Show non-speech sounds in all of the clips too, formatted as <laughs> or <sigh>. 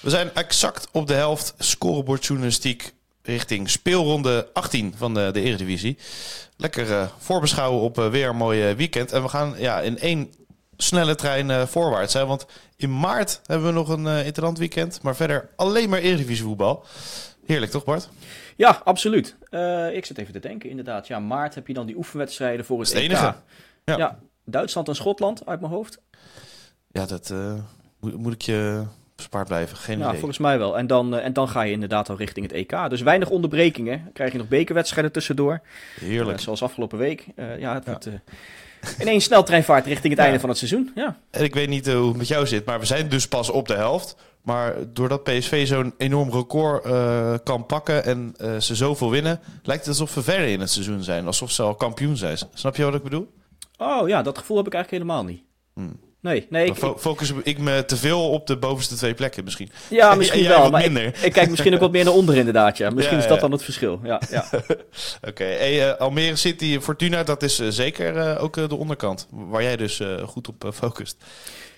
We zijn exact op de helft scorebordjournalistiek richting speelronde 18 van de, de Eredivisie. Lekker uh, voorbeschouwen op uh, weer een mooi weekend. En we gaan ja, in één snelle trein voorwaarts. Hè? Want in maart hebben we nog een uh, weekend. Maar verder alleen maar Eredivisie voetbal. Heerlijk toch Bart? Ja, absoluut. Ik zit even te denken, inderdaad. Ja, maart heb je dan die oefenwedstrijden voor het, het enige. EK. Ja. ja. Duitsland en Schotland uit mijn hoofd. Ja, dat moet, moet, ik je bespaard blijven. Geen ja, idee. volgens mij wel. En dan, uh, en dan ga je inderdaad al richting het EK. Dus weinig onderbrekingen. Dan krijg je nog bekerwedstrijden tussendoor. Heerlijk. zoals afgelopen week. ja, het ja. wordt ineens sneltreinvaart richting het ja. einde van het seizoen. Ja. En ik weet niet hoe het met jou zit, maar we zijn dus pas op de helft. Maar doordat PSV zo'n enorm record uh, kan pakken en uh, ze zoveel winnen, lijkt het alsof we verder in het seizoen zijn. Alsof ze al kampioen zijn. Snap je wat ik bedoel? Oh ja, dat gevoel heb ik eigenlijk helemaal niet. Hmm. Nee, nee. Ik, fo focus ik me te veel op de bovenste twee plekken misschien. Ja, misschien wel. Maar ik, ik, kijk misschien ook wat meer naar onder inderdaad. Ja. Misschien ja, is dat ja. dan het verschil. Ja, ja. <laughs> Oké, okay. hey, uh, Almere City, Fortuna, dat is uh, zeker uh, ook de onderkant. Waar jij dus goed op focust.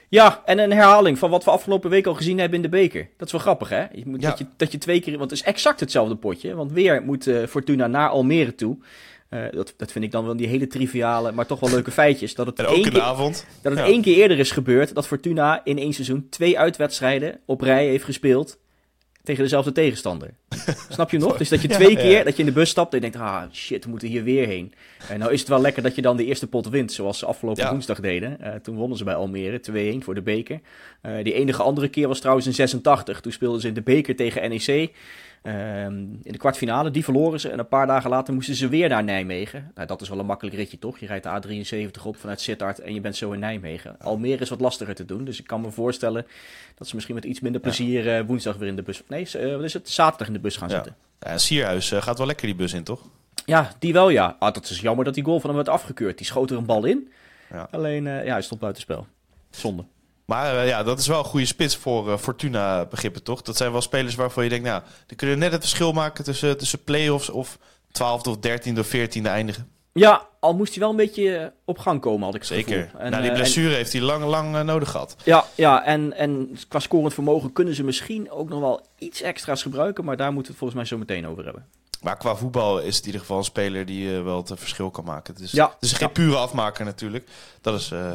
Ja, en een herhaling van wat we afgelopen week al gezien hebben in de beker. Dat is wel grappig, hè? Je moet, ja. dat, je, dat je twee keer... Want het is exact hetzelfde potje. Want weer moet Fortuna naar Almere toe. Uh, dat, dat vind ik dan wel die hele triviale, maar toch wel leuke feitjes. Dat het en ook in de keer, avond. Dat het ja. één keer eerder is gebeurd dat Fortuna in één seizoen twee uitwedstrijden op rij heeft gespeeld tegen dezelfde tegenstander. <laughs> Snap je nog? Dus dat je twee ja, keer ja. dat je in de bus stapt en je denkt, ah shit, we moeten hier weer heen. En nou is het wel lekker dat je dan de eerste pot wint, zoals ze afgelopen ja. woensdag deden. Uh, toen wonnen ze bij Almere 2-1 voor de beker. Uh, die enige andere keer was trouwens in 86. Toen speelden ze in de beker tegen NEC. Um, in de kwartfinale, die verloren ze. En een paar dagen later moesten ze weer naar Nijmegen. Nou, dat is wel een makkelijk ritje, toch? Je rijdt de A73 op vanuit Sittard en je bent zo in Nijmegen. Almere is wat lastiger te doen, dus ik kan me voorstellen dat ze misschien met iets minder plezier uh, woensdag weer in de bus... Nee, uh, wat is het? Zaterdag in de bus gaan ja. zitten. Ja, Sierhuis uh, gaat wel lekker die bus in, toch? Ja, die wel, ja. Ah, dat is jammer dat die goal van hem werd afgekeurd. Die schoot er een bal in. Ja. Alleen, ja, hij stond buitenspel. Zonde. Maar uh, ja, dat is wel een goede spits voor uh, Fortuna begrippen, toch? Dat zijn wel spelers waarvan je denkt, nou, die kunnen net het verschil maken tussen, tussen play-offs of 12e of 13e of 14e eindigen. Ja, al moest hij wel een beetje op gang komen, had ik Zeker. En, nou, die blessure en, heeft hij lang, lang uh, nodig gehad. Ja, ja en, en qua scorend vermogen kunnen ze misschien ook nog wel iets extra's gebruiken, maar daar moeten we het volgens mij zo meteen over hebben. Maar qua voetbal is het in ieder geval een speler die uh, wel het verschil kan maken. Dus, ja. Het is geen ja. pure afmaker natuurlijk. Dat is... Uh,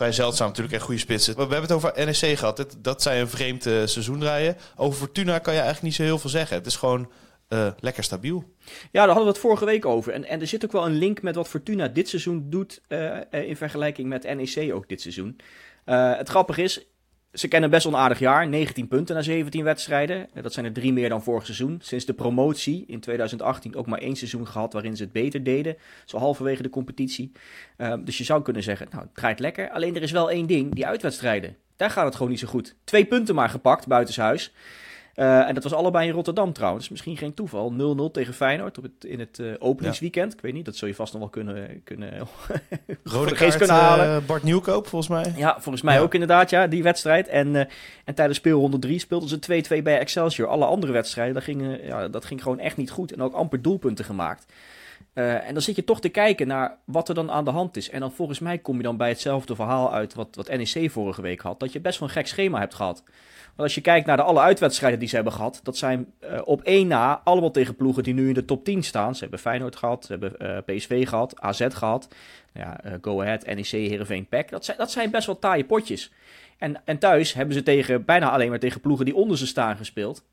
vrij zeldzaam natuurlijk en goede spitsen. We hebben het over NEC gehad. Dat, dat zijn een vreemd uh, seizoen draaien. Over Fortuna kan je eigenlijk niet zo heel veel zeggen. Het is gewoon uh, lekker stabiel. Ja, daar hadden we het vorige week over. En, en er zit ook wel een link met wat Fortuna dit seizoen doet uh, in vergelijking met NEC ook dit seizoen. het grappige is, ze kennen best wel een aardig jaar. 19 punten na 17 wedstrijden. Dat zijn er drie meer dan vorig seizoen. Sinds de promotie in 2018 ook maar één seizoen gehad waarin ze het beter deden. Zo halverwege de competitie. Uh, dus je zou kunnen zeggen, nou, het draait lekker. Alleen er is wel één ding, die uitwedstrijden. Daar gaat het gewoon niet zo goed. Twee punten maar gepakt buitenshuis. Uh, en dat was allebei in Rotterdam trouwens. Misschien geen toeval. 0-0 tegen Feyenoord op het, in het uh, openingsweekend. Ja. Ik weet niet, dat zul je vast nog wel kunnen... kunnen <laughs> Rode kaart, kunnen halen. Uh, Bart Nieuwkoop volgens mij. Ja, volgens mij ja. ook inderdaad, ja, die wedstrijd. En, en tijdens speelronde 3 speelden ze 2-2 bij Excelsior. Alle andere wedstrijden, dat ging, ja, dat ging gewoon echt niet goed. En ook amper doelpunten gemaakt. Uh, en dan zit je toch te kijken naar wat er dan aan de hand is. En dan volgens mij kom je dan bij hetzelfde verhaal uit wat, wat NEC vorige week had. Dat je best wel een gek schema hebt gehad. Want als je kijkt naar de alle uitwedstrijden die ze hebben gehad, dat zijn uh, op één na allemaal tegen ploegen die nu in de top 10 staan. Ze hebben Feyenoord gehad, ze hebben uh, PSV gehad, AZ gehad, ja, uh, Go Ahead, NEC, Heerenveen, PEC. Dat zijn, dat zijn best wel taaie potjes. En, en thuis hebben ze tegen, bijna alleen maar tegen ploegen die onder ze staan gespeeld.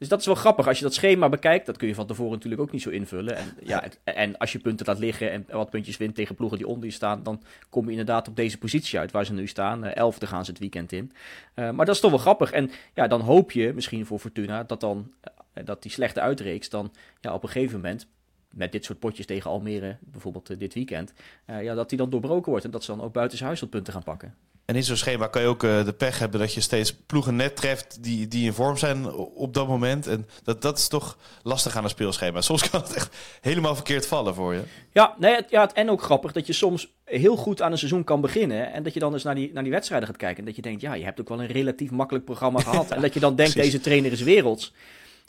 Dus dat is wel grappig. Als je dat schema bekijkt, dat kun je van tevoren natuurlijk ook niet zo invullen. En, ja, en als je punten laat liggen en wat puntjes wint tegen ploegen die onder je staan, dan kom je inderdaad op deze positie uit waar ze nu staan. Uh, elfde gaan ze het weekend in. Uh, maar dat is toch wel grappig. En ja, dan hoop je misschien voor Fortuna dat dan uh, dat die slechte uitreeks dan ja, op een gegeven moment met dit soort potjes tegen Almere, bijvoorbeeld dit weekend, ja, dat die dan doorbroken wordt en dat ze dan ook buiten punten gaan pakken. En in zo'n schema kan je ook uh, de pech hebben dat je steeds ploegen net treft die, die in vorm zijn op dat moment. En dat, dat is toch lastig aan een speelschema. Soms kan het echt helemaal verkeerd vallen voor je. Ja, nee, ja, en ook grappig dat je soms heel goed aan een seizoen kan beginnen. En dat je dan eens naar die, naar die wedstrijden gaat kijken. En dat je denkt, ja, je hebt ook wel een relatief makkelijk programma gehad. <laughs> en dat je dan denkt, deze trainer is werelds.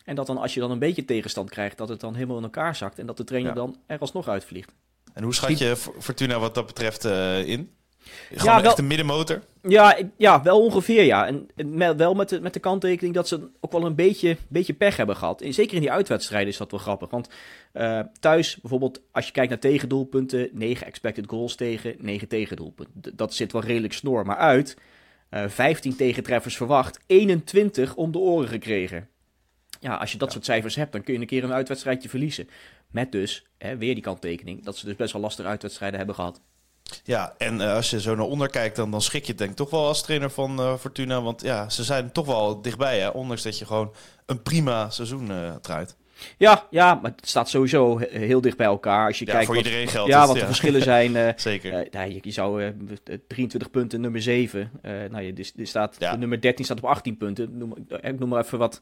En dat dan als je dan een beetje tegenstand krijgt, dat het dan helemaal in elkaar zakt. En dat de trainer dan er alsnog uitvliegt. En hoe schat je Fortuna wat dat betreft uh, in? Gewoon ja, wel, echt een middenmotor? Ja, ja, wel ongeveer ja. En, wel met de, met de kanttekening dat ze ook wel een beetje, beetje pech hebben gehad. En zeker in die uitwedstrijden is dat wel grappig. Want uh, thuis, bijvoorbeeld, als je kijkt naar tegendoelpunten, 9 expected goals tegen, 9 tegendoelpunten. Dat zit wel redelijk snor. Maar uit, uh, 15 tegentreffers verwacht, 21 om de oren gekregen. Ja, als je dat soort cijfers hebt, dan kun je een keer een uitwedstrijdje verliezen. Met dus, hè, weer die kanttekening, dat ze dus best wel lastige uitwedstrijden hebben gehad. Ja, en uh, als je zo naar onder kijkt, dan, dan schrik je denk ik toch wel als trainer van uh, Fortuna. Want ja, ze zijn toch wel dichtbij, hè? ondanks dat je gewoon een prima seizoen uh, draait. Ja, ja, maar het staat sowieso heel dicht bij elkaar. Als je ja, kijkt voor iedereen geldt Ja, het, wat de verschillen zijn. Uh, <laughs> Zeker. Uh, nou, je, je, zou 23 punten, nummer 7. nou, je, er, staat, ja. nummer 13 staat op 18 punten. Noem, ik noem maar even wat.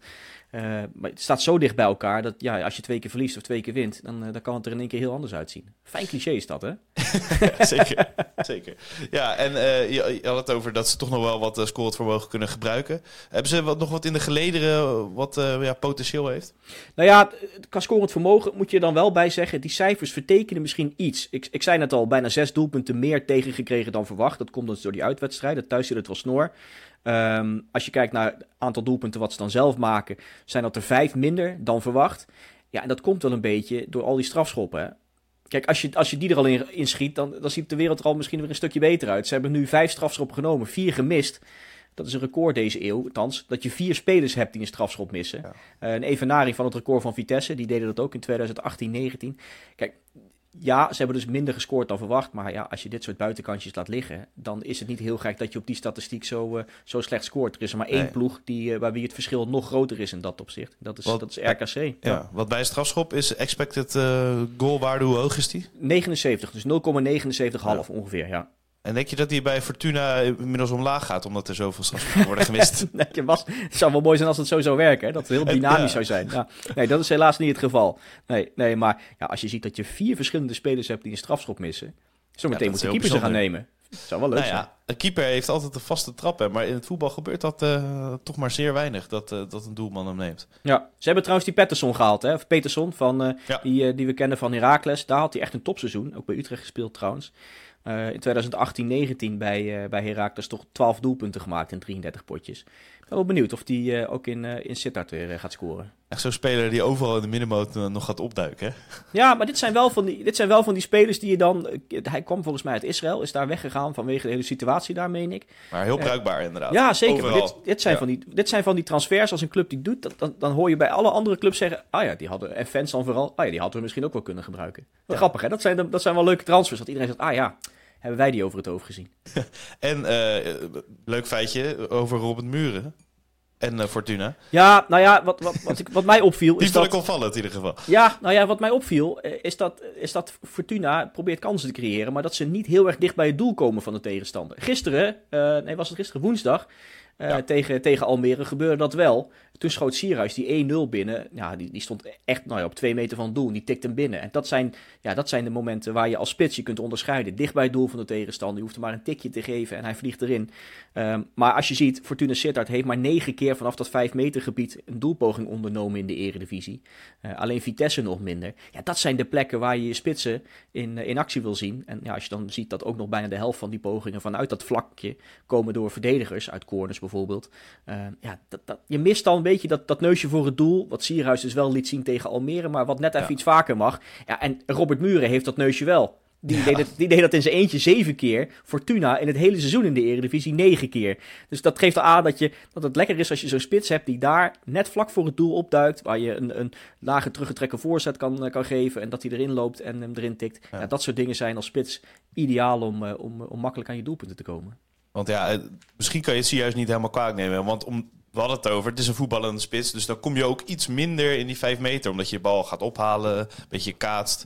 maar het staat zo dicht bij elkaar dat ja, als je twee keer verliest of twee keer wint, dan, dan kan het er in één keer heel anders uitzien. Fijn cliché is dat, hè? <laughs> zeker, zeker. Ja, en je, je, had het over dat ze toch nog wel wat scorevermogen kunnen gebruiken. Hebben ze wat, nog wat in de gelederen wat ja, potentieel heeft? Nou ja, qua scorend vermogen moet je dan wel bij zeggen, die cijfers vertekenen misschien iets. Ik, ik zei net al, bijna zes doelpunten meer tegengekregen dan verwacht. Dat komt dus door die uitwedstrijden. Thuis zit het wel snor. Um, als je kijkt naar het aantal doelpunten wat ze dan zelf maken, zijn dat er vijf minder dan verwacht. Ja, en dat komt wel een beetje door al die strafschoppen. Hè? Kijk, als je, als je die er al in, in schiet, dan, dan ziet de wereld er al misschien weer een stukje beter uit. Ze hebben nu vijf strafschoppen genomen, vier gemist. Dat is een record deze eeuw, althans, dat je vier spelers hebt die een strafschop missen. Ja. Uh, een evenaring van het record van Vitesse, die deden dat ook in 2018-19. Kijk, ja, ze hebben dus minder gescoord dan verwacht. Maar ja, als je dit soort buitenkantjes laat liggen, dan is het niet heel gek dat je op die statistiek zo, uh, zo slecht scoort. Er is er maar één ploeg die, uh, waar wie het verschil nog groter is in dat opzicht. Dat is, wat, dat is RKC. Ja, wat bij een strafschop is expected uh, goalwaarde, hoe hoog is die? 79, dus 0,79 half ongeveer, ja. En denk je dat hij bij Fortuna inmiddels omlaag gaat, omdat er zoveel strafschoppen worden gemist? <laughs> nee, het zou wel mooi zijn als het zo zou werken, dat het heel dynamisch zou zijn. Ja. Nee, dat is helaas niet het geval. Nee, nee maar ja, als je ziet dat je vier verschillende spelers hebt die een strafschop missen, zometeen ja, moet de keeper ze gaan nemen. Dat zou wel leuk nou zijn. Een keeper heeft altijd een vaste trap, hè, maar in het voetbal gebeurt dat uh, toch maar zeer weinig, dat, uh, dat een doelman hem neemt. Ja, ze hebben trouwens die Pettersson gehaald, hè? of Peterson, van, uh, ja. die, die we kennen van Heracles. Daar had hij echt een topseizoen, ook bij Utrecht gespeeld trouwens. Uh, in 2018-19 bij, uh, bij Heracles toch 12 doelpunten gemaakt in 33 potjes. Ik ben wel benieuwd of die uh, ook in, in Sittard weer gaat scoren. Echt zo'n speler die overal in de middenmoot nog gaat opduiken, hè? Ja, maar dit zijn, wel van die, dit zijn wel van die spelers die je dan... Hij kwam volgens mij uit Israël, is daar weggegaan vanwege de hele situatie daar, meen ik. Maar heel bruikbaar inderdaad. Ja, zeker. Dit, dit, zijn van die, dit zijn van die transfers als een club die doet. Dan, dan hoor je bij alle andere clubs zeggen... Ah ja, die hadden... En fans dan vooral... Ah ja, die hadden we misschien ook wel kunnen gebruiken. Grappig, hè? Dat zijn, dat zijn wel leuke transfers. Dat iedereen zegt... Ah ja hebben wij die over het hoofd gezien. <laughs> en uh, leuk feitje over Robert Muren. En uh, Fortuna. Ja, nou ja, wat, wat, wat, ik, wat mij opviel. Die is vond ik opvallend in ieder geval. Ja, nou ja, wat mij opviel eh, is dat, is dat Fortuna probeert kansen te creëren. Maar dat ze niet heel erg dicht bij het doel komen van de tegenstander. Gisteren, uh, nee, was het gisteren woensdag. Uh, tegen, tegen Almere gebeurde dat wel. Toen schoot Sierhuis die 1-0 binnen. Ja, die, die stond echt nou ja, op twee meter van het doel. Die tikt hem binnen. En dat zijn, ja, dat zijn de momenten waar je als spits je kunt onderscheiden. Dicht bij het doel van de tegenstander. Je hoeft er maar een tikje te geven en hij vliegt erin. Um, maar als je ziet, Fortuna Sittard heeft maar negen keer vanaf dat 5 meter gebied een doelpoging ondernomen in de eredivisie. Uh, alleen Vitesse nog minder. Ja, dat zijn de plekken waar je je spitsen in, uh, in actie wil zien. En ja, als je dan ziet dat ook nog bijna de helft van die pogingen vanuit dat vlakje komen door verdedigers, uit corners bijvoorbeeld. Uh, ja, dat, dat, je mist dan beetje dat, dat neusje voor het doel. Wat Sierhuis dus wel liet zien tegen Almere, maar wat net even iets vaker mag. Ja, en Robert Muren heeft dat neusje wel. Die, deed het, die deed dat in zijn eentje zeven keer. Fortuna in het hele seizoen in de Eredivisie negen keer. Dus dat geeft aan dat, je, dat het lekker is als je zo'n spits hebt die daar net vlak voor het doel opduikt. Waar je een, een lage teruggetrekken voorzet kan, eh, kan geven. En dat hij erin loopt en hem erin tikt. Ja. dat soort dingen zijn als spits ideaal om, eh, om, om makkelijk aan je doelpunten te komen. Want ja, misschien kan je het juist niet helemaal kwaad nemen. Want om we hadden het over, het is een voetballende spits. Dus dan kom je ook iets minder in die vijf meter. Omdat je je bal gaat ophalen, een beetje kaatst.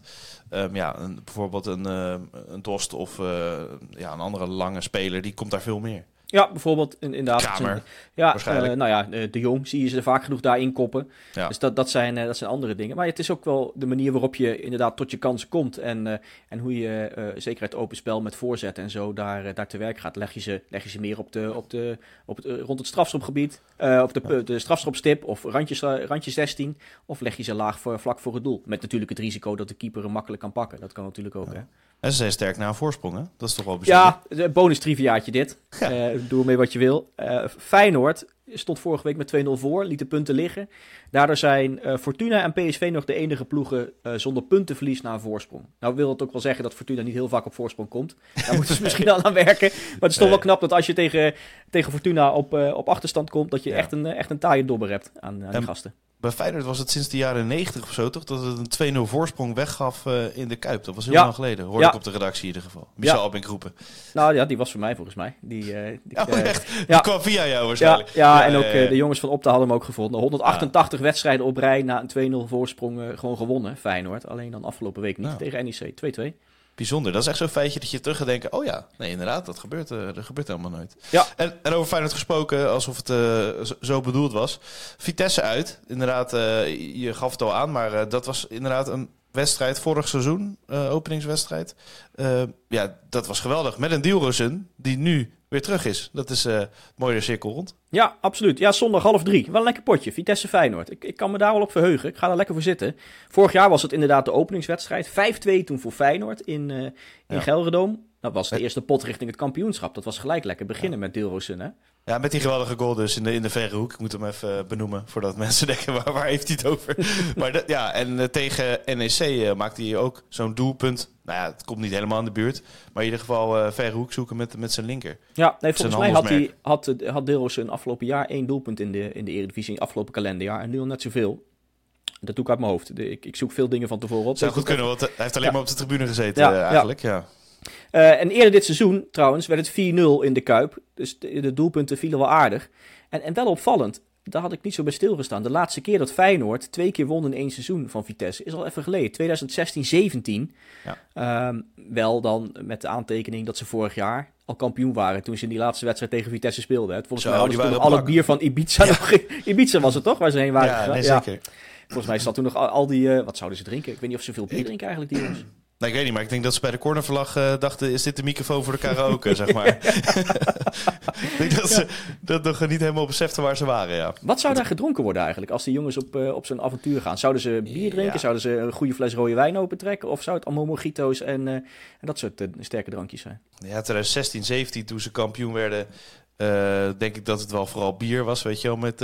Ehm, ja, een, bijvoorbeeld een, uh, een Dost of uh, ja, een andere lange speler, die komt daar veel meer. Ja, bijvoorbeeld in, inderdaad. Kramer, ja, uh, nou ja, de Jong zie je ze vaak genoeg daarin koppen. Ja. Dus dat, dat, zijn, dat zijn andere dingen. Maar het is ook wel de manier waarop je inderdaad tot je kansen komt. En, uh, en hoe je, uh, zeker het open spel met voorzet en zo, daar, daar te werk gaat. Leg je ze, leg je ze meer op de, op de, op het, rond het strafschopgebied, of de, de strafschopstip, of randjes, randje 16. Of leg je ze laag voor, vlak voor het doel. Met natuurlijk het risico dat de keeper hem makkelijk kan pakken. Dat kan natuurlijk ook, ja. hè. En ze zijn sterk naar een voorsprong, hè? Dat is toch wel bijzonder. Ja, bonus triviaatje dit. <laughs> Ja. Uh, doe ermee wat je wil. Uh, Feyenoord stond vorige week met 2-0 voor, liet de punten liggen. Daardoor zijn uh, Fortuna en PSV nog de enige ploegen zonder puntenverlies na een voorsprong. Nou wil het ook wel zeggen dat Fortuna niet heel vaak op voorsprong komt. Daar moeten ze <laughs> misschien al aan werken. Maar het is toch wel knap dat als je tegen, tegen Fortuna op, op achterstand komt, dat je ja. echt, een, echt een taaie dobber hebt aan, aan die gasten. Bij Feyenoord was het sinds de jaren 90 of zo toch dat het een 2-0 voorsprong weggaf uh, in de Kuip. Dat was heel ja. lang geleden. Hoorde ja. ik op de redactie in ieder geval. Michel Ja. Roepen. Nou ja, die was voor mij volgens mij. Die, uh, die, Oh, uh, echt? ja. Die kwam via jou waarschijnlijk. ja, en ook eh, de jongens van Opta hadden hem ook gevonden. 188 wedstrijden op rij na een 2-0 voorsprong eh, gewoon gewonnen, Feyenoord. Alleen dan afgelopen week niet Nou. tegen NEC 2-2. Bijzonder. Dat is echt zo'n feitje dat je terug gaat denken. Oh ja, nee inderdaad, dat gebeurt, eh, dat gebeurt helemaal nooit. Ja. En, en over Feyenoord gesproken, alsof het eh, zo, bedoeld was. Vitesse uit. Inderdaad, eh, je gaf het al aan, maar dat was inderdaad een wedstrijd vorig seizoen, openingswedstrijd. Ja, dat was geweldig. Met een Dielrosen die nu weer terug is. Dat is eh mooie cirkel rond. Ja, absoluut. Ja, zondag half drie. Wel een lekker potje. Vitesse Feyenoord. Ik, ik kan me daar wel op verheugen. Ik ga er lekker voor zitten. Vorig jaar was het inderdaad de openingswedstrijd. 5-2 toen voor Feyenoord in, eh in Ja. Gelredome. Dat was de eerste pot richting het kampioenschap. Dat was gelijk lekker beginnen met Deelrosen, hè? Ja, met die geweldige goal dus in de, in de verre hoek. Ik moet hem even eh, benoemen voordat <laughs> mensen denken waar, waar heeft hij het over. <laughs> maar dat, ja, en eh, tegen NEC eh, maakte hij ook zo'n doelpunt. Nou ja, het komt niet helemaal in de buurt. Maar in ieder geval verre hoek zoeken met, met zijn linker. Ja, nee, volgens mij had, hij, had, had Deelrosen afgelopen jaar één doelpunt in de, in de Eredivisie. Afgelopen kalenderjaar. En nu al net zoveel. Dat doe ik uit mijn hoofd. De- ik, ik zoek veel dingen van tevoren op. Zou goed kunnen, want hij heeft alleen Ja. maar op de tribune gezeten Ja, eh, eigenlijk. Ja. Eh, en eerder dit seizoen, trouwens, werd het 4-0 in de Kuip. Dus de, de doelpunten vielen wel aardig. En, en wel opvallend, daar had ik niet zo bij stilgestaan. De laatste keer dat Feyenoord twee keer won in één seizoen van Vitesse is al even geleden. 2016-17. Ja. Ehm, wel dan met de aantekening dat ze vorig jaar al kampioen waren toen ze in die laatste wedstrijd tegen Vitesse speelden. hè. Volgens mij hadden ze nog al het bier van Ibiza nog in- <laughs> Ibiza was het toch, waar ze heen waren Ja, nee, Ja. zeker. Volgens mij zat toen nog al, al die... eh, wat zouden ze drinken? Ik weet niet of ze veel bier drinken eigenlijk, die jongens. Nou, ik weet niet, maar ik denk dat ze bij de cornerverlag eh, dachten... is dit de microfoon voor de karaoke, zeg maar. <laughs> <laughs> ik denk dat ze dat nog niet helemaal beseften waar ze waren, ja. Wat zou daar gedronken worden eigenlijk als die jongens op, eh, op zo'n avontuur gaan? Zouden ze bier drinken? Ja. Zouden ze een goede fles rode wijn opentrekken? Of zou het allemaal mojito's en, eh, en dat soort sterke drankjes zijn? Ja, 2016, 17, toen ze kampioen werden... denk ik dat het wel vooral bier was, weet je wel, met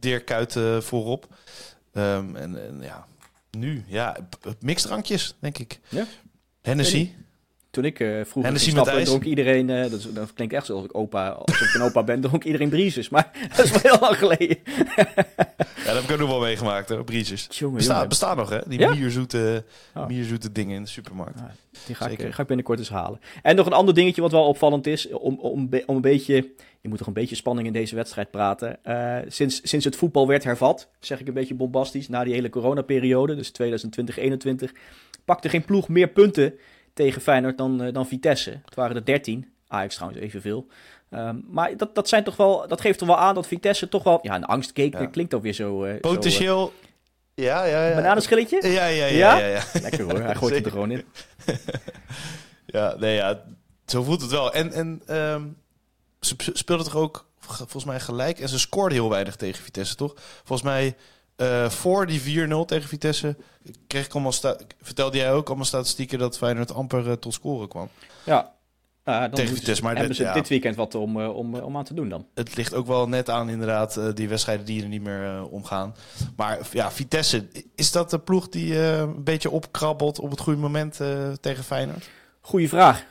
Dirk Kuyt eh, voorop. Ehm, en, en ja, nu, ja, mixdrankjes, denk ik. Ja? Hennessy. Toen ik eh vroeger stappen, ijs? dronk iedereen... eh, dat, dat klinkt echt alsof ik opa, alsof ik een opa ben, dronk iedereen briezes. Maar <laughs> dat is wel heel lang geleden. Ja, dat heb ik ook nog wel meegemaakt, hoor, briezes. Jongen, Bestaan, nog, hè? Die Ja? mierzoete, Oh. mierzoete dingen in de supermarkt. Ja, Die ga ik, Zeker. ga ik binnenkort eens halen. En nog een ander dingetje wat wel opvallend is, om, om, om een beetje... Je moet toch een beetje spanning in deze wedstrijd praten. Eh, sinds, sinds het voetbal werd hervat, zeg ik een beetje bombastisch, na die hele coronaperiode, dus 2020-21, pakte geen ploeg meer punten tegen Feyenoord dan, eh, dan Vitesse. Het waren er 13, Ajax trouwens evenveel. Ehm, maar dat, dat, zijn toch wel, dat geeft toch wel aan dat Vitesse toch wel... Ja, een angstkeek, Ja. klinkt ook weer zo... eh, zo, Potentieel... ja, ja, eh, ja. bananenschilletje? Ja, ja, ja, Ja? ja. Lekker hoor, hij gooit het er <laughs> gewoon in. Ja, nee, ja, zo voelt het wel. En, en ehm, ze sp- speelden toch ook volgens mij gelijk. En ze scoorden heel weinig tegen Vitesse, toch? Volgens mij eh, voor die 4-0 tegen Vitesse kreeg ik allemaal vertelde jij ook allemaal statistieken dat Feyenoord amper eh, tot scoren kwam. Ja. Uh, dan Tegen Vitesse, maar hebben dit- ze ja. dit weekend wat om, eh, om, om aan te doen dan. Het ligt ook wel net aan inderdaad die wedstrijden die er niet meer omgaan. Maar ja, Vitesse, is dat de ploeg die een beetje opkrabbelt op het goede moment tegen Feyenoord? Goeie vraag.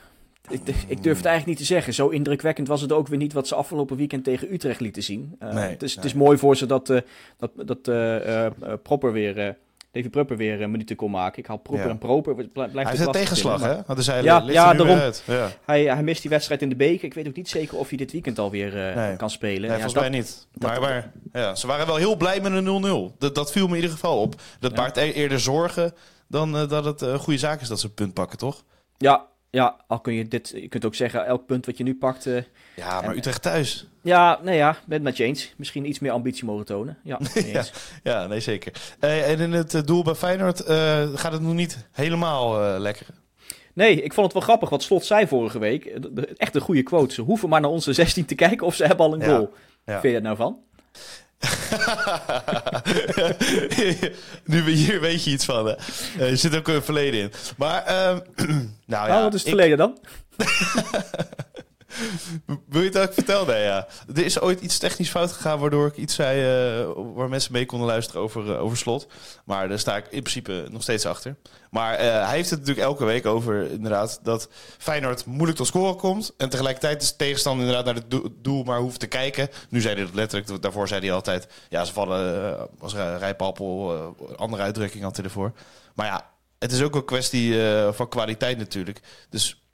Ik, ik durf het eigenlijk niet te zeggen. Zo indrukwekkend was het ook weer niet wat ze afgelopen weekend tegen Utrecht lieten zien. Uh, Nee, het, is, het is mooi voor ze dat, eh, dat, dat eh, eh, eh, Propper weer, eh, Davy Prupper weer een minuten kon maken. Ik haal Proper Ja. en Proper. Blijft Hij heeft een tegenslag, hè? Zij Ja, ligt ja, weer daarom. Ja. Hij, hij mist die wedstrijd in de beker. Ik weet ook niet zeker of hij dit weekend alweer eh Nee. kan spelen. Nee, Ja, volgens dat- mij niet. maar maar ja, ze waren wel heel blij met een 0-0. Dat, dat viel me in ieder geval op. Dat Ja. baart e- eerder zorgen dan eh, dat het een goede zaak is dat ze een punt pakken, toch? Ja, ja, al kun je dit... Je kunt ook zeggen, elk punt wat je nu pakt... eh, Ja, maar En- Utrecht thuis. ja, nee ja, ben het met je eens. Misschien iets meer ambitie mogen tonen. Ja, <laughs> Ja. Ja, nee, zeker. Eh, en in het eh, doel bij Feyenoord eh, gaat het nog niet helemaal eh, lekker. Nee, ik vond het wel grappig wat Slot zei vorige week. Eh, Echt een goede quote. Ze hoeven maar naar onze 16 te kijken of ze hebben al een Ja, goal. ja. Vind je dat nou van? <laughs> nu we hier weet je iets van. Hè? Eh, er zit ook een verleden in. Maar, ehm, <clears throat> nou ja. oh, wat is het ik- verleden dan? <laughs> <laughs> Wil je het ook vertellen? Ja. Er is ooit iets technisch fout gegaan waardoor ik iets zei eh, waar mensen mee konden luisteren over, eh, over slot. Maar daar sta ik in principe nog steeds achter. Maar eh, hij heeft het natuurlijk elke week over inderdaad dat Feyenoord moeilijk tot scoren komt. En tegelijkertijd is de tegenstander inderdaad naar het do- doel maar hoeft te kijken. Nu zei hij dat letterlijk. Daarvoor zei hij altijd, ja ze vallen als rijpappel. andere uitdrukking had hij ervoor. Maar ja, het is ook een kwestie van kwaliteit natuurlijk. Dus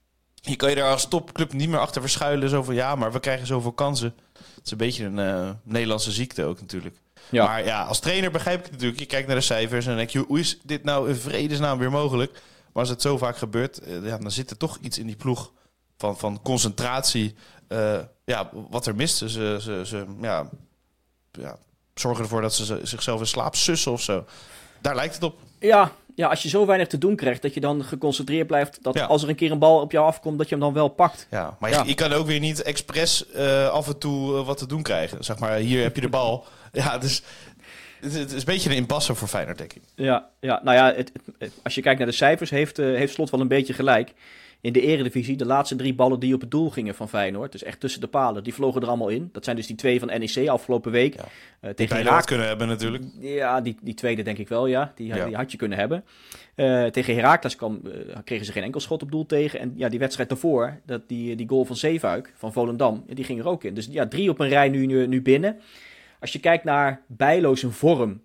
je kan je daar als topclub niet meer achter verschuilen. Zo van ja, maar we krijgen zoveel kansen. Het is een beetje een eh, Nederlandse ziekte ook natuurlijk. Ja. Maar ja, als trainer begrijp ik het natuurlijk. Je kijkt naar de cijfers en dan denk je, hoe is dit nou in vredesnaam weer mogelijk? Maar als het zo vaak gebeurt, eh, ja, dan zit er toch iets in die ploeg van, van concentratie. eh, ja, wat er mist. Ze, ze, ze ja, ja, zorgen ervoor dat ze ze- zichzelf in slaap sussen of zo. Daar lijkt het op. Ja, ja, als je zo weinig te doen krijgt, dat je dan geconcentreerd blijft. Dat Ja. als er een keer een bal op jou afkomt, dat je hem dan wel pakt. Ja, maar Ja. Je, je kan ook weer niet expres eh, af en toe eh, wat te doen krijgen. Zeg maar, hier heb je de bal. <laughs> ja, dus het, het is een beetje een impasse voor Feyenoord, denk ik. Ja, ja nou ja, het, het- als je kijkt naar de cijfers, heeft, eh, heeft Slot wel een beetje gelijk. In de eredivisie, de laatste drie ballen die op het doel gingen van Feyenoord, dus echt tussen de palen, die vlogen er allemaal in. Dat zijn dus die twee van NEC afgelopen week. Ja. Die tegen Herak- had kunnen hebben natuurlijk. Ja, die, die tweede denk ik wel, ja. Die, Ja. die had je kunnen hebben. Eh, tegen Heracles kwam, eh, kregen ze geen enkel schot op doel tegen. En ja, die wedstrijd daarvoor, dat die, die goal van Zeefuik, van Volendam, die ging er ook in. Dus ja, drie op een rij nu, nu, nu binnen. Als je kijkt naar Bijlo zijn vorm,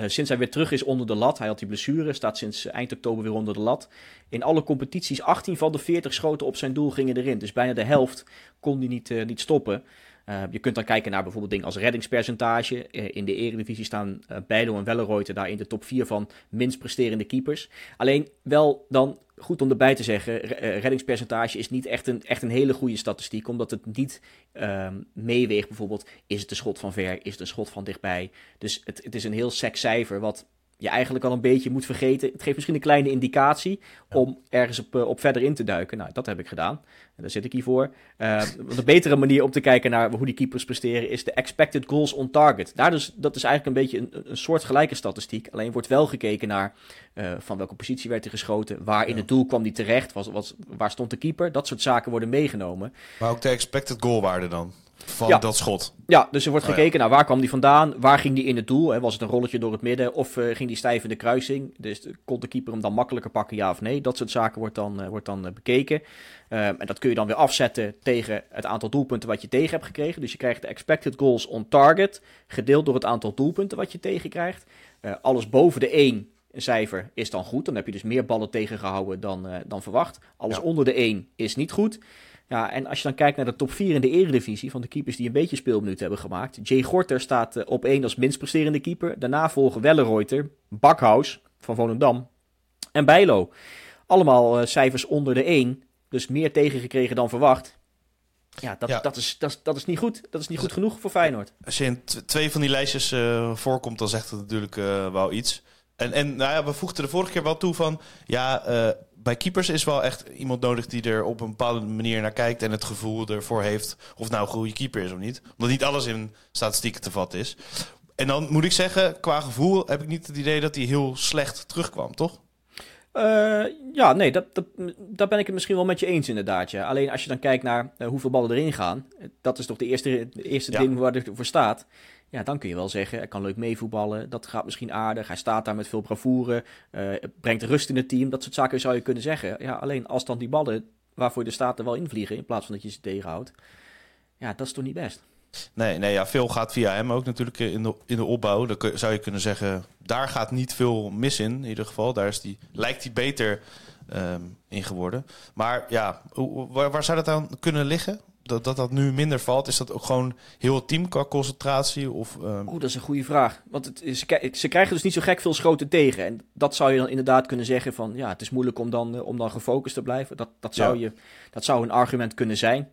eh, sinds hij weer terug is onder de lat, hij had die blessure, staat sinds eind oktober weer onder de lat. In alle competities, 18 van de 40 schoten op zijn doel gingen erin. Dus bijna de helft kon hij niet, eh, niet stoppen. Eh, je kunt dan kijken naar bijvoorbeeld dingen als reddingspercentage. Eh, in de Eredivisie staan uh, Bijlo en Welleroyte daar in de top 4 van minst presterende keepers. Alleen wel dan goed om erbij te zeggen, re- reddingspercentage is niet echt een, echt een hele goede statistiek, omdat het niet ehm, meeweegt bijvoorbeeld, is het een schot van ver, is het een schot van dichtbij. Dus het, het is een heel sec cijfer wat je eigenlijk al een beetje moet vergeten. Het geeft misschien een kleine indicatie om ergens op, eh, op verder in te duiken. Nou, dat heb ik gedaan. En daar zit ik hier voor. Eh, een betere manier om te kijken naar hoe die keepers presteren is de expected goals on target. Daar dus, dat is eigenlijk een beetje een, een soort gelijke statistiek. Alleen wordt wel gekeken naar eh, van welke positie werd er geschoten, waar in Ja. het doel kwam die terecht, was, was, waar stond de keeper. Dat soort zaken worden meegenomen. Maar ook de expected goalwaarde dan. Van Ja. dat schot. Ja, dus er wordt Oh ja. gekeken naar waar kwam die vandaan, waar ging die in het doel, hè? was het een rolletje door het midden of eh, ging die stijf in de kruising, dus kon de keeper hem dan makkelijker pakken, ja of nee, dat soort zaken wordt dan, eh, wordt dan eh, bekeken. Ehm, en dat kun je dan weer afzetten tegen het aantal doelpunten wat je tegen hebt gekregen, dus je krijgt de expected goals on target, gedeeld door het aantal doelpunten wat je tegenkrijgt. Eh alles boven de 1 cijfer is dan goed, dan heb je dus meer ballen tegengehouden dan, dan verwacht. Alles Ja. onder de 1 is niet goed. Ja, en als je dan kijkt naar de top 4 in de eredivisie van de keepers die een beetje speelminuten hebben gemaakt. Jay Gorter staat eh, op 1 als minst presterende keeper. Daarna volgen Welleroyter, Bakhuis van Volendam en Bijlo. Allemaal eh, cijfers onder de 1, dus meer tegengekregen dan verwacht. Ja, dat, Ja. Dat, is, dat, is, dat is niet goed. Dat is niet goed genoeg voor Feyenoord. Als je in twee van die lijstjes eh, voorkomt, dan zegt het natuurlijk wel iets. En, en nou ja, we voegden de vorige keer wel toe van... Ja, eh, bij keepers is wel echt iemand nodig die er op een bepaalde manier naar kijkt... en het gevoel ervoor heeft of nou een goede keeper is of niet. Omdat niet alles in statistieken te vatten is. En dan moet ik zeggen, qua gevoel heb ik niet het idee dat hij heel slecht terugkwam, toch? Eh, ja, nee, dat, dat, daar ben ik het misschien wel met je eens inderdaad. Ja. Alleen als je dan kijkt naar eh, hoeveel ballen erin gaan, dat is toch de eerste, de eerste Ja. ding waar het voor staat. Ja, dan kun je wel zeggen, hij kan leuk meevoetballen, dat gaat misschien aardig. Hij staat daar met veel bravoure, eh, brengt rust in het team. Dat soort zaken zou je kunnen zeggen. Ja, alleen als dan die ballen waarvoor er staat er wel invliegen, in plaats van dat je ze tegenhoudt. Ja, dat is toch niet best. Nee, nee ja, veel gaat via hem ook natuurlijk in de, in de opbouw. Dan zou je kunnen zeggen, daar gaat niet veel mis in, in ieder geval. Daar is die, lijkt hij beter ehm, in geworden. Maar ja, waar, waar zou dat aan kunnen liggen? Dat, dat dat nu minder valt? Is dat ook gewoon heel het team qua concentratie? Of, ehm, Oeh, dat is een goede vraag. Want het, is- ze, krijgen dus niet zo gek veel schoten tegen. En dat zou je dan inderdaad kunnen zeggen van... ja, het is moeilijk om dan, eh, om dan gefocust te blijven. Dat, dat, zou Ja. je, dat zou een argument kunnen zijn.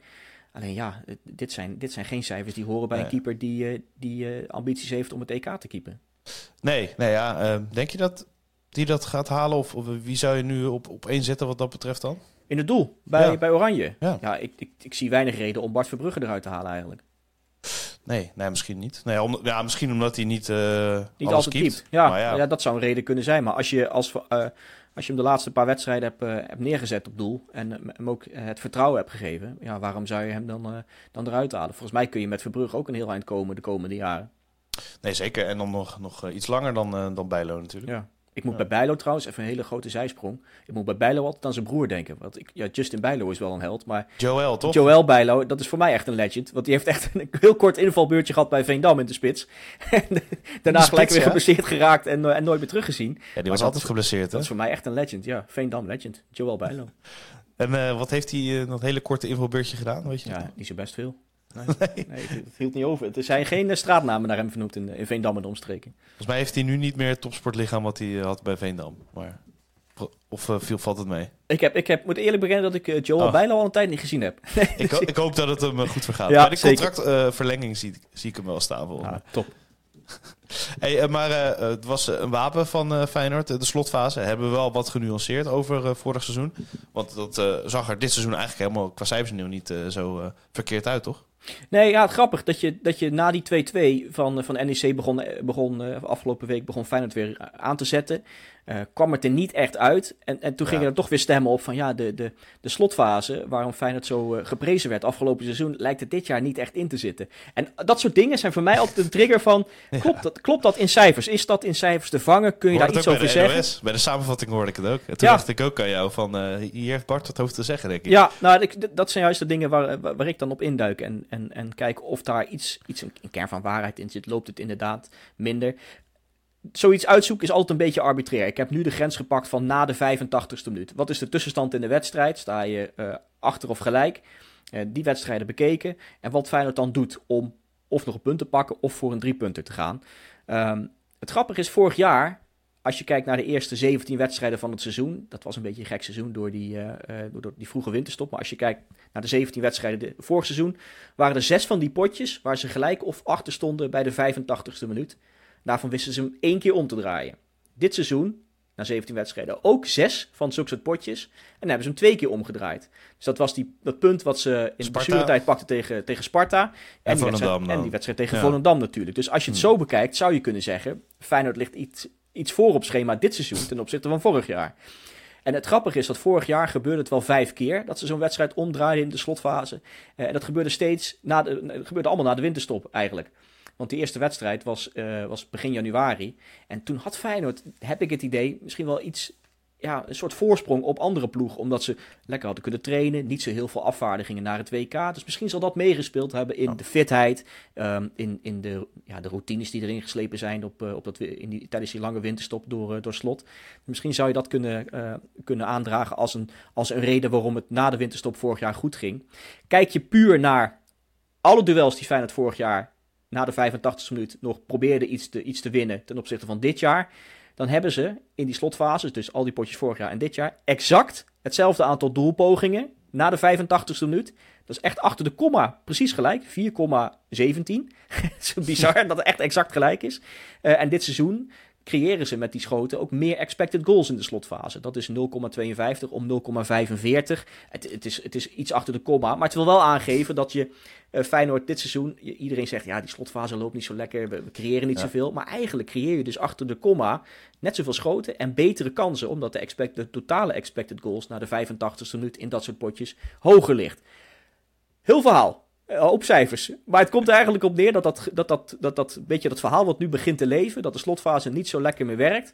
Alleen ja, dit zijn, dit zijn geen cijfers die horen bij een keeper... die, eh, die eh, ambities heeft om het EK te keepen. Nee, nee ja, ehm, denk je dat die dat gaat halen? Of, of wie zou je nu op, op één zetten wat dat betreft dan? In het doel, bij, Ja. bij Oranje. Ja. Ja, ik, ik, ik zie weinig reden om Bart Verbrugge eruit te halen eigenlijk. Nee, nee misschien niet. Nee, om, ja, misschien omdat hij niet, eh Niet altijd. Ja, ja. ja. dat zou een reden kunnen zijn. Maar als je, als, eh, als je hem de laatste paar wedstrijden hebt, eh, hebt neergezet op doel en hem ook het vertrouwen hebt gegeven, ja, waarom zou je hem dan, dan eruit halen? Volgens mij kun je met Verbrugge ook een heel eind komen de komende jaren. Nee, zeker. En dan nog, nog iets langer dan, dan Bijlo natuurlijk. Ja. Ik moet Ja. bij Bijlo trouwens, even een hele grote zijsprong. Ik moet bij Bijlo altijd aan zijn broer denken. Want ik, ja, Justin Bijlo is wel een held, maar Joel, toch? Joël Bijlo, dat is voor mij echt een legend. Want die heeft echt een heel kort invalbeurtje gehad bij Veendam in de spits. <laughs> en daarna spits, gelijk weer ja? geblesseerd geraakt en, eh, en nooit meer teruggezien. Ja, die Maar was dat- altijd geblesseerd, hè? Dat is voor mij echt een legend, ja. Veendam legend. Joël Bijlo. En eh, wat heeft hij eh, dat hele korte invalbeurtje gedaan, weet je? Ja, niet zo best veel. <laughs> Nee. Nee, het, het hield niet over. Er zijn geen eh, straatnamen naar hem vernoemd in, in Veendam en de omstreken. Volgens mij heeft hij nu niet meer het topsportlichaam wat hij eh, had bij Veendam. Maar, of eh, viel, valt het mee? Ik, heb, ik heb, moet eerlijk bekennen dat ik Joel Oh. Bijlo al een tijd niet gezien heb. <laughs> Ik, ho- ik hoop dat het hem goed vergaat. Ja, bij de contractverlenging zie, zie ik hem wel staan. Ah, top. <laughs> Hey, maar het was een wapen van eh, Feyenoord. De slotfase hebben we wel wat genuanceerd over vorig seizoen. Want dat eh, zag er dit seizoen eigenlijk helemaal qua cijfers nu niet zo verkeerd uit, toch? Nee, ja, grappig dat je, dat je na die 2-2 van, van NEC begon, eh, begon eh, afgelopen week begon Feyenoord weer eh, aan te zetten. Kwam het er niet echt uit. En, en toen Ja. gingen er toch weer stemmen op van ja, de, de, de slotfase, waarom Feyenoord zo geprezen werd afgelopen seizoen, lijkt het dit jaar niet echt in te zitten. En dat soort dingen zijn voor mij altijd een trigger van, <laughs> klopt dat, klopt dat in cijfers? Is dat in cijfers te vangen? Kun je daar iets over bij zeggen? NOS. Bij de samenvatting hoorde ik het ook. En toen Ja. dacht ik ook aan jou van, hier heeft Bart het over te zeggen, denk ik. Ja, nou, ik- d- dat zijn juist de dingen waar, waar, waar ik dan op induik. En, en, en kijk of daar iets, iets een, een kern van waarheid in zit. Loopt het inderdaad minder? Zoiets uitzoeken is altijd een beetje arbitrair. Ik heb nu de grens gepakt van na de 85ste minuut. Wat is de tussenstand in de wedstrijd? Sta je eh, achter of gelijk? Eh, die wedstrijden bekeken. En wat Feyenoord dan doet om of nog een punt te pakken of voor een driepunter te gaan. Ehm, het grappige is, vorig jaar als je kijkt naar de eerste 17 wedstrijden van het seizoen, dat was een beetje een gek seizoen door die, eh, eh, door, die vroege winterstop. Maar als je kijkt naar de 17 wedstrijden de, vorig seizoen, waren er zes van die potjes waar ze gelijk of achter stonden bij de 85ste minuut. Daarvan wisten ze hem één keer om te draaien. Dit seizoen, na 17 wedstrijden, ook zes van zulke soort potjes. En dan hebben ze hem twee keer omgedraaid. Dus dat was die, dat punt wat ze in de blessuretijd pakten tegen, tegen Sparta. En, die wedstrijd, en die wedstrijd tegen Ja. Volendam natuurlijk. Dus als je het Hmm. zo bekijkt, zou je kunnen zeggen... Feyenoord ligt iets, iets voor op schema dit seizoen ten opzichte van vorig jaar. En het grappige is dat vorig jaar gebeurde het wel vijf keer... dat ze zo'n wedstrijd omdraaiden in de slotfase. Eh, en dat gebeurde steeds... Na de, het gebeurde allemaal na de winterstop eigenlijk. Want die eerste wedstrijd was, eh, was begin januari. En toen had Feyenoord, heb ik het idee, misschien wel iets... Ja, een soort voorsprong op andere ploegen. Omdat ze lekker hadden kunnen trainen. Niet zo heel veel afvaardigingen naar het WK. Dus misschien zal dat meegespeeld hebben in Ja. de fitheid. ehm, in in de, ja, de routines die erin geslepen zijn op, eh, op dat, in die, tijdens die lange winterstop door, eh, door slot. Misschien zou je dat kunnen, eh, kunnen aandragen als een, als een reden waarom het na de winterstop vorig jaar goed ging. Kijk je puur naar alle duels die Feyenoord vorig jaar na de 85e minuut nog probeerde iets te, iets te winnen ten opzichte van dit jaar. Dan hebben ze in die slotfases, dus al die potjes vorig jaar en dit jaar, exact hetzelfde aantal doelpogingen na de 85e minuut. Dat is echt achter de komma precies gelijk, 4,17. <laughs> Het is bizar <laughs> dat het echt exact gelijk is. Eh, en dit seizoen creëren ze met die schoten ook meer expected goals in de slotfase. Dat is 0,52 om 0,45. Het, het, is, het is iets achter de komma, maar het wil wel aangeven dat je eh, Feyenoord dit seizoen... iedereen zegt, ja, die slotfase loopt niet zo lekker, we, we creëren niet Ja. zoveel. Maar eigenlijk creëer je dus achter de komma net zoveel schoten en betere kansen... omdat de, expect, de totale expected goals na de 85ste minuut in dat soort potjes hoger ligt. Heel verhaal. Eh, op cijfers. Maar het komt er eigenlijk op neer dat dat, dat, dat, dat, dat beetje dat verhaal wat nu begint te leven, dat de slotfase niet zo lekker meer werkt.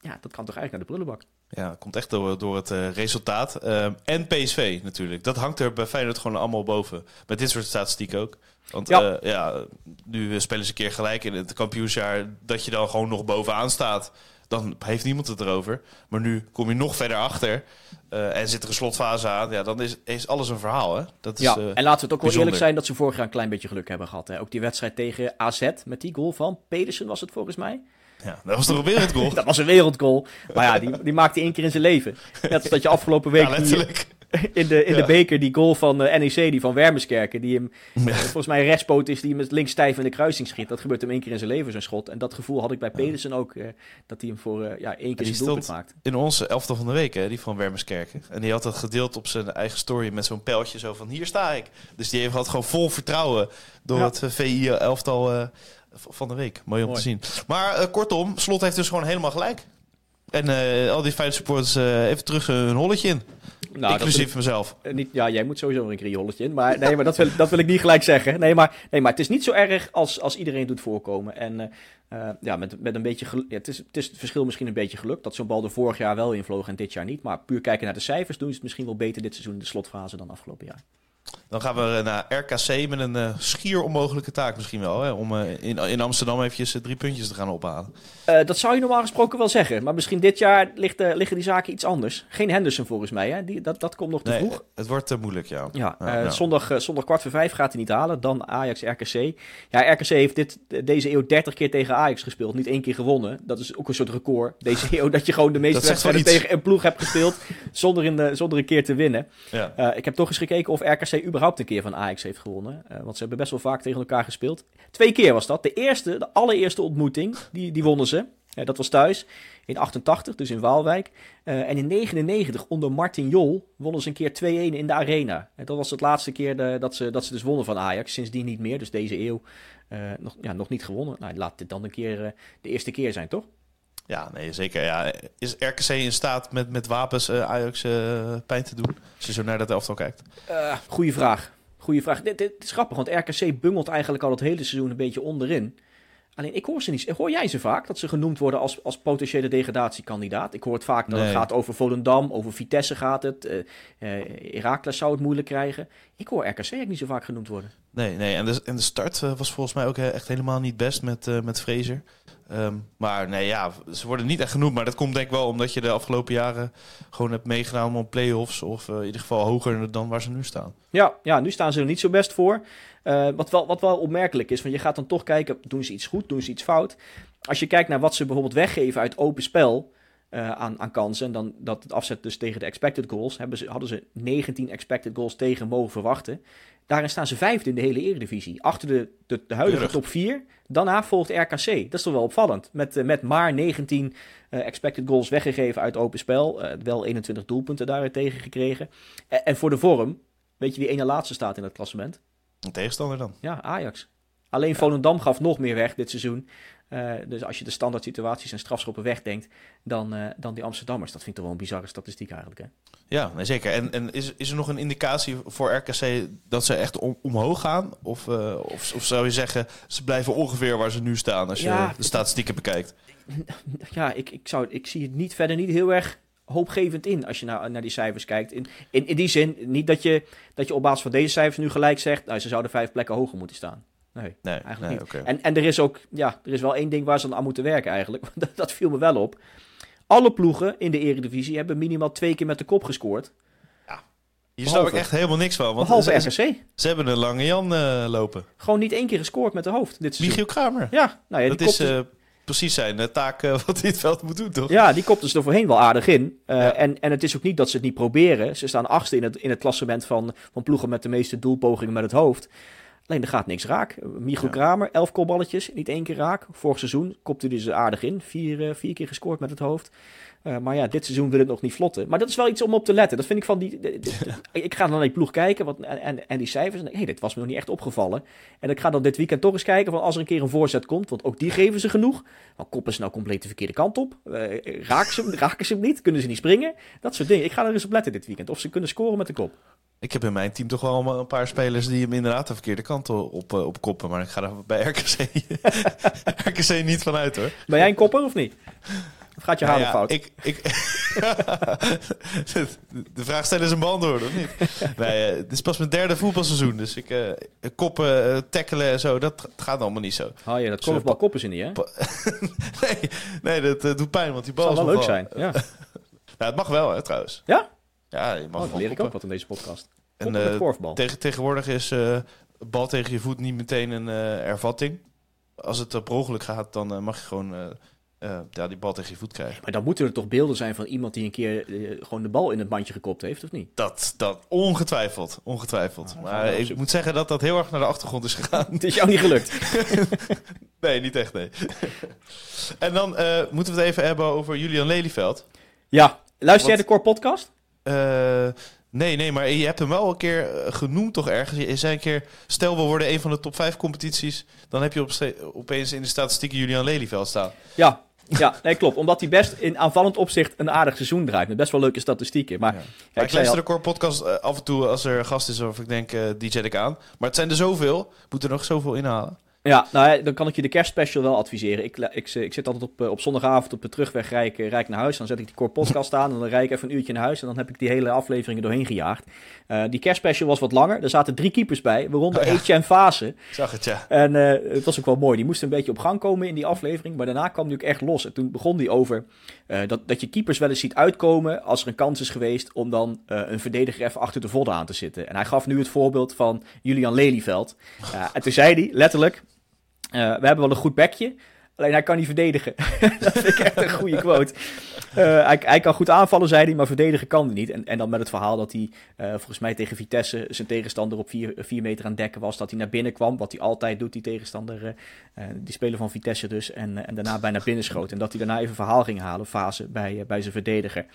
ja, dat kan toch eigenlijk naar de prullenbak. Ja, dat komt echt door, door het uh, resultaat. Uh, en PSV natuurlijk. Dat hangt er bij Feyenoord gewoon allemaal boven. Met dit soort statistiek ook. Want ja. Ja, nu spelen ze een keer gelijk in het kampioensjaar... dat je dan gewoon nog bovenaan staat. Dan heeft niemand het erover. Maar nu kom je nog verder achter... en zit er een slotfase aan. Ja, dan is, is alles een verhaal, hè? Dat is, ja, en laten we het ook wel eerlijk zijn... dat ze vorig jaar een klein beetje geluk hebben gehad. Hè? Ook die wedstrijd tegen AZ met die goal van Pedersen was het volgens mij... Ja, dat was toch een wereldgoal? <laughs> dat was een wereldgoal. Maar ja, die, die maakte één keer in zijn leven. Net als dat je afgelopen week... Ja, <laughs> in de, in de beker die goal van uh, NEC, die van Wermerskerken, die hem ja. volgens mij een rechtspoot is, die hem met links stijf in de kruising schiet. Dat gebeurt hem één keer in zijn leven, zo'n schot. En dat gevoel had ik bij Pedersen ook, uh, dat hij hem voor uh, ja, één keer zijn doelpunt maakt. In onze elftal van de week, hè, die van Wermerskerken. En die had dat gedeeld op zijn eigen story met zo'n pijltje zo van hier sta ik. Dus die heeft had gewoon vol vertrouwen door ja. het VI-elftal van de week. Mooi om Mooi. te zien. Maar kortom, Slot heeft dus gewoon helemaal gelijk. En al die Feyenoord supporters even terug hun holletje in. Nou, Inclusief ik, mezelf. niet, ja, jij moet sowieso een keer je holletje in. Maar, nee, maar dat, wil, <laughs> dat wil ik niet gelijk zeggen. Nee maar, nee, maar het is niet zo erg als, als iedereen doet voorkomen. En ja, met, met een beetje ja, het, is, het is het verschil misschien een beetje geluk. Dat zo'n bal er vorig jaar wel invloog en dit jaar niet. Maar puur kijken naar de cijfers doen ze het misschien wel beter dit seizoen in de slotfase dan afgelopen jaar. Dan gaan we naar RKC met een uh, schier onmogelijke taak misschien wel. Hè? Om uh, in, in Amsterdam eventjes uh, drie puntjes te gaan ophalen. dat zou je normaal gesproken wel zeggen. Maar misschien dit jaar ligt, liggen die zaken iets anders. Geen Henderson volgens mij. Hè? Die, dat, dat komt nog te nee, vroeg. Het wordt moeilijk, ja. ja, ja Zondag, zondag kwart voor vijf gaat hij niet halen. Dan Ajax RKC. Ja, RKC heeft dit, deze eeuw 30 keer tegen Ajax gespeeld. Niet één keer gewonnen. Dat is ook een soort record. Deze <laughs> eeuw dat je gewoon de meeste wedstrijden tegen een ploeg hebt gespeeld. zonder, in de, zonder een keer te winnen. Ja. ik heb toch eens gekeken of RKC überhaupt een keer van Ajax heeft gewonnen. Uh, want ze hebben best wel vaak tegen elkaar gespeeld. Twee keer was dat. De eerste, de allereerste ontmoeting, die, die wonnen ze. Dat was thuis in 88, dus in Waalwijk. Uh, en in 99 onder Martin Jol wonnen ze een keer 2-1 in de arena. En dat was het laatste keer de, dat, ze, dat ze dus wonnen van Ajax. Sindsdien niet meer, dus deze eeuw nog, ja, nog niet gewonnen. Nou, laat dit dan een keer de eerste keer zijn, toch? Ja, nee, zeker. Ja. Is RKC in staat met, met wapens uh, Ajax uh, pijn te doen? Als je zo naar dat elftal kijkt. Uh, goeie vraag. Goeie vraag. Dit, dit, is grappig, want RKC bungelt eigenlijk al het hele seizoen een beetje onderin. Alleen ik hoor ze niet. Hoor jij ze vaak dat ze genoemd worden als, als potentiële degradatiekandidaat? Ik hoor het vaak dat het gaat over Volendam, over Vitesse gaat het. Uh, Heracles zou het moeilijk krijgen. Ik hoor RKC eigenlijk niet zo vaak genoemd worden. Nee, nee. En, de, de start was volgens mij ook echt helemaal niet best met, uh, met Fraser. Um, maar nee, ja, ze worden niet echt genoemd. Maar dat komt denk ik wel omdat je de afgelopen jaren gewoon hebt meegedaan om play-offs. Of uh, in ieder geval hoger dan waar ze nu staan. Ja, ja nu staan ze er niet zo best voor. Wat, wel, wat wel opmerkelijk is, want je gaat dan toch kijken, doen ze iets goed, doen ze iets fout. Als je kijkt naar wat ze bijvoorbeeld weggeven uit open spel... Uh, aan, aan kansen. En dan dat het afzet dus tegen de expected goals. Hebben ze, hadden ze 19 expected goals tegen mogen verwachten. Daarin staan ze vijfde in de hele eredivisie. Achter de, de, de huidige top 4. Daarna volgt RKC. Dat is toch wel opvallend. Met, uh, met maar 19 uh, expected goals weggegeven uit open spel. Wel 21 doelpunten daaruit tegen gekregen. En, en, voor de vorm, weet je wie ene laatste staat in het klassement? Een tegenstander dan? Ja, Ajax. Alleen Volendam gaf nog meer weg dit seizoen. Uh, dus als je de standaard situaties en strafschoppen wegdenkt, dan, uh, dan die Amsterdammers. Dat vind ik toch wel een bizarre statistiek eigenlijk. Hè? Ja, nee, zeker. En, en is, is er nog een indicatie voor RKC dat ze echt om, omhoog gaan? Of, uh, of, of, zou je zeggen, ze blijven ongeveer waar ze nu staan als ja, je de statistieken bekijkt? <laughs> Ja, ik, ik, zou, ik zie het niet, verder niet heel erg hoopgevend in als je naar, naar die cijfers kijkt. In, in, in die zin, niet dat je, dat je op basis van deze cijfers nu gelijk zegt, nou, ze zouden vijf plekken hoger moeten staan. Nee, nee eigenlijk nee, niet. Okay. En, en er is ook, ja, er is wel één ding waar ze aan moeten werken eigenlijk. <laughs> dat, dat viel me wel op. Alle ploegen in de Eredivisie hebben minimaal twee keer met de kop gescoord. Ja, hier snap ik echt helemaal niks van. Want Behalve RKC. Ze, ze hebben een lange Jan uh, lopen. Gewoon niet één keer gescoord met de hoofd. Dit Michiel Kramer. Ja, nou ja dat is uh, precies zijn taak uh, <laughs> wat het veld moet doen, toch? Ja, die komt dus er voorheen wel aardig in. Ja. en, en het is ook niet dat ze het niet proberen. Ze staan achtste in het, in het klassement van, van ploegen met de meeste doelpogingen met het hoofd. Alleen er gaat niks raak. Michiel ja. Kramer, elf kopballetjes, niet één keer raak. Vorig seizoen kopte hij ze aardig in. Vier, uh, vier keer gescoord met het hoofd. Uh, maar ja, dit seizoen wil het nog niet vlotten. Maar dat is wel iets om op te letten. Dat vind ik van die. De, de, de, ik ga dan naar die ploeg kijken wat, en, en die cijfers. En denk, hey, dit was me nog niet echt opgevallen. En ik ga dan dit weekend toch eens kijken van als er een keer een voorzet komt. Want ook die geven ze genoeg. Dan koppen ze nou compleet de verkeerde kant op. Uh, raken, ze, <laughs> raken ze hem niet? Kunnen ze niet springen? Dat soort dingen. Ik ga er eens op letten dit weekend. Of ze kunnen scoren met de kop. Ik heb in mijn team toch wel een paar spelers die hem inderdaad de verkeerde kant op, op koppen. Maar ik ga er bij <laughs> RKC, RKC niet vanuit hoor. Ben jij een kopper of niet? <laughs> Of gaat je Nou halen ja, fout? Ik, ik <laughs> de vraag stellen is een beantwoorden, of niet? Nee, eh, het is pas mijn derde voetbalseizoen. Dus ik eh, koppen, eh, tackelen en zo, dat gaat allemaal niet zo. Haal je dat korfbal koppen ze niet, hè? <laughs> nee, nee, dat eh, doet pijn, want die bal Zou is wel leuk zijn. Ja, <laughs> Nou, het mag wel, hè, trouwens. ja? Ja, je mag Oh, leer ik ook koppen. wat in deze podcast. En, Koppen eh. Tegen, tegenwoordig is eh bal tegen je voet niet meteen een eh, ervatting. Als het op ongeluk gaat, dan eh, mag je gewoon eh, ja, die bal tegen je voet krijgen. Maar dan moeten er toch beelden zijn van iemand die een keer eh, gewoon de bal in het mandje gekopt heeft, of niet? Dat, dat ongetwijfeld, ongetwijfeld. gaan maar ik moet zeggen dat dat heel erg naar de achtergrond is gegaan. <laughs> Het is jou niet gelukt. <laughs> nee, niet echt, nee. <laughs> en dan eh, moeten we het even hebben over Julian Lelyveld. Ja, luister jij de Core podcast? Eh, nee, nee, maar je hebt hem wel een keer genoemd toch ergens. Je zei een keer, stel we worden een van de top 5 competities, dan heb je op opeens in de statistieken Julian Lelyveld staan. Ja, ja nee, klopt. Omdat hij best in aanvallend opzicht een aardig seizoen draait. Met best wel leuke statistieken. Maar Ja. ik luister de Core podcast eh, af en toe als er een gast is of ik denk, eh, die zet ik aan. Maar het zijn er zoveel, ik moet er nog zoveel inhalen. Ja, nou, dan kan ik je de kerstspecial wel adviseren. Ik, ik, ik zit altijd op, eh, op zondagavond op de terugweg rij ik, eh, ik naar huis. Dan zet ik die Core podcast aan en dan rijd ik even een uurtje naar huis. En dan heb ik die hele afleveringen doorheen gejaagd. Eh, die kerstspecial was wat langer. Er zaten drie keepers bij, waaronder Oh ja. Etienne Fase. Ik zag het, ja. En eh, het was ook wel mooi. Die moest een beetje op gang komen in die aflevering. Maar daarna kwam hij ook echt los. En toen begon hij over dat, dat je keepers wel eens ziet uitkomen. als er een kans is geweest om dan een verdediger even achter de vodden aan te zitten. En hij gaf nu het voorbeeld van Julian Lelyveld. <laughs> En toen zei hij letterlijk: We hebben wel een goed bekje. Alleen hij kan niet verdedigen. <laughs> dat vind ik echt een goede quote. Eh, hij, hij kan goed aanvallen, zei hij, maar verdedigen kan hij niet. En, en dan met het verhaal dat hij eh, volgens mij tegen Vitesse zijn tegenstander op 4 meter aan dekken was. Dat hij naar binnen kwam, wat hij altijd doet, die tegenstander, eh, eh, die speler van Vitesse dus. En, eh, en daarna bijna binnen schoot. En dat hij daarna even verhaal ging halen, fase, bij, eh, bij zijn verdediger.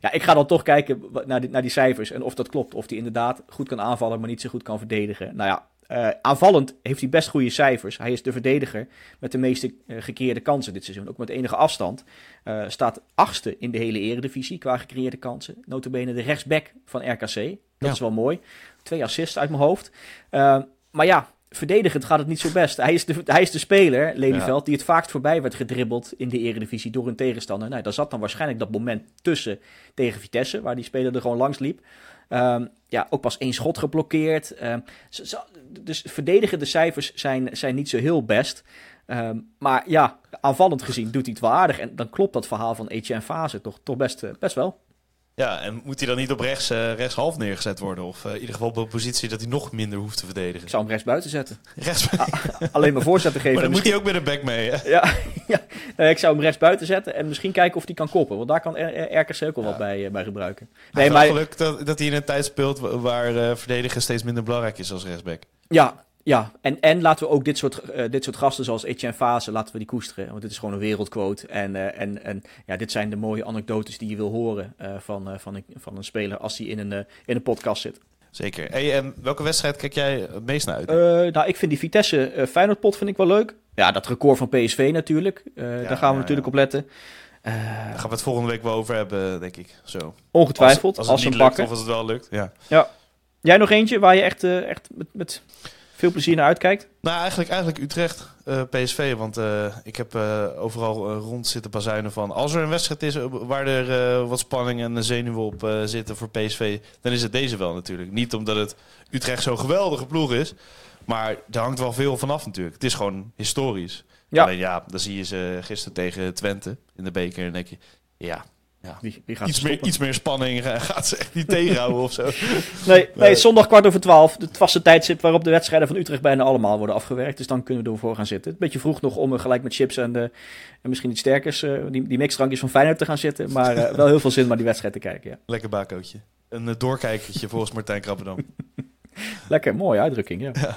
Ja, ik ga dan toch kijken naar die, naar die cijfers en of dat klopt. Of hij inderdaad goed kan aanvallen, maar niet zo goed kan verdedigen. Nou ja, eh, aanvallend heeft hij best goede cijfers. Hij is de verdediger met de meeste eh, gecreëerde kansen dit seizoen. Ook met enige afstand. Eh, staat achtste in de hele eredivisie qua gecreëerde kansen. Notabene de rechtsback van RKC. Dat Ja. is wel mooi. Twee assists uit mijn hoofd. Maar ja, verdedigend gaat het niet zo best. Hij is de, hij is de speler, Lelyveld, die het vaakst voorbij werd gedribbeld in de eredivisie door een tegenstander. Nou, daar zat dan waarschijnlijk dat moment tussen tegen Vitesse, waar die speler er gewoon langs liep. Ehm, ja, ook pas één schot geblokkeerd. Zo- dus verdedigende cijfers zijn, zijn niet zo heel best. Ehm, maar ja, aanvallend gezien doet hij het wel aardig. En dan klopt dat verhaal van Etienne Fase toch, toch best, eh, best wel. Ja, en moet hij dan niet op rechts, eh, rechtshalf neergezet worden? Of eh, in ieder geval op een positie dat hij nog minder hoeft te verdedigen? Ik zou hem rechts buiten zetten. Rechts, <laughs> Alleen maar voorzetten geven. maar dan moet hij ook met een back mee, hè? <laughs> Ja, ja. Nee, ik zou hem rechts buiten zetten en misschien kijken of hij kan koppen. Want daar kan RKC ook wel wat bij, eh, bij gebruiken. Nee, maar geluk dat, dat hij in een tijd speelt wa- waar verdedigen steeds minder belangrijk is als rechtsback. ja, ja. En, en laten we ook dit soort, eh, dit soort gasten zoals Etienne Fase, laten we die koesteren. Want dit is gewoon een wereldquote. En, eh, en, en ja, dit zijn de mooie anekdotes die je wil horen eh, van, van, een, van een speler als hij in een, in een podcast zit. Zeker. Hey, en welke wedstrijd kijk jij het meest naar uit? Nou, ik vind die Vitesse Feyenoord pot vind ik wel leuk. Ja, dat record van PSV natuurlijk. Daar gaan we ja, natuurlijk ja. op letten. Daar gaan we het volgende week wel over hebben, denk ik. Zo. ongetwijfeld, als, als, als ze het niet lukt pakken. of als het wel lukt. Ja. Jij nog eentje waar je echt, echt met, met veel plezier naar uitkijkt? Nou, eigenlijk, eigenlijk Utrecht, eh, PSV. Want eh, ik heb eh, overal rond zitten bazuinen van... als er een wedstrijd is waar er wat spanning en zenuwen op zitten voor PSV... dan is het deze wel natuurlijk. Niet omdat het Utrecht zo'n geweldige ploeg is... maar daar hangt wel veel vanaf natuurlijk. Het is gewoon historisch. Ja. Alleen ja, dan zie je ze gisteren tegen Twente in de beker... en denk je, ja, Wie, wie gaat iets meer, iets meer spanning eh, <laughs> gaat ze echt niet tegenhouden of zo. Nee, nee, zondag kwart over twaalf. Het vaste tijdstip waarop de wedstrijden van Utrecht bijna allemaal worden afgewerkt. Dus dan kunnen we ervoor gaan zitten. Een beetje vroeg nog om eh, gelijk met chips en, eh, en misschien iets sterkers, eh, die, die mixdrankjes van Feyenoord te gaan zitten. Maar eh, wel heel veel zin om naar die wedstrijd te kijken, ja. Lekker bakootje. Een doorkijkertje volgens Martijn Krabbedam. <laughs> Lekker, mooie uitdrukking, ja.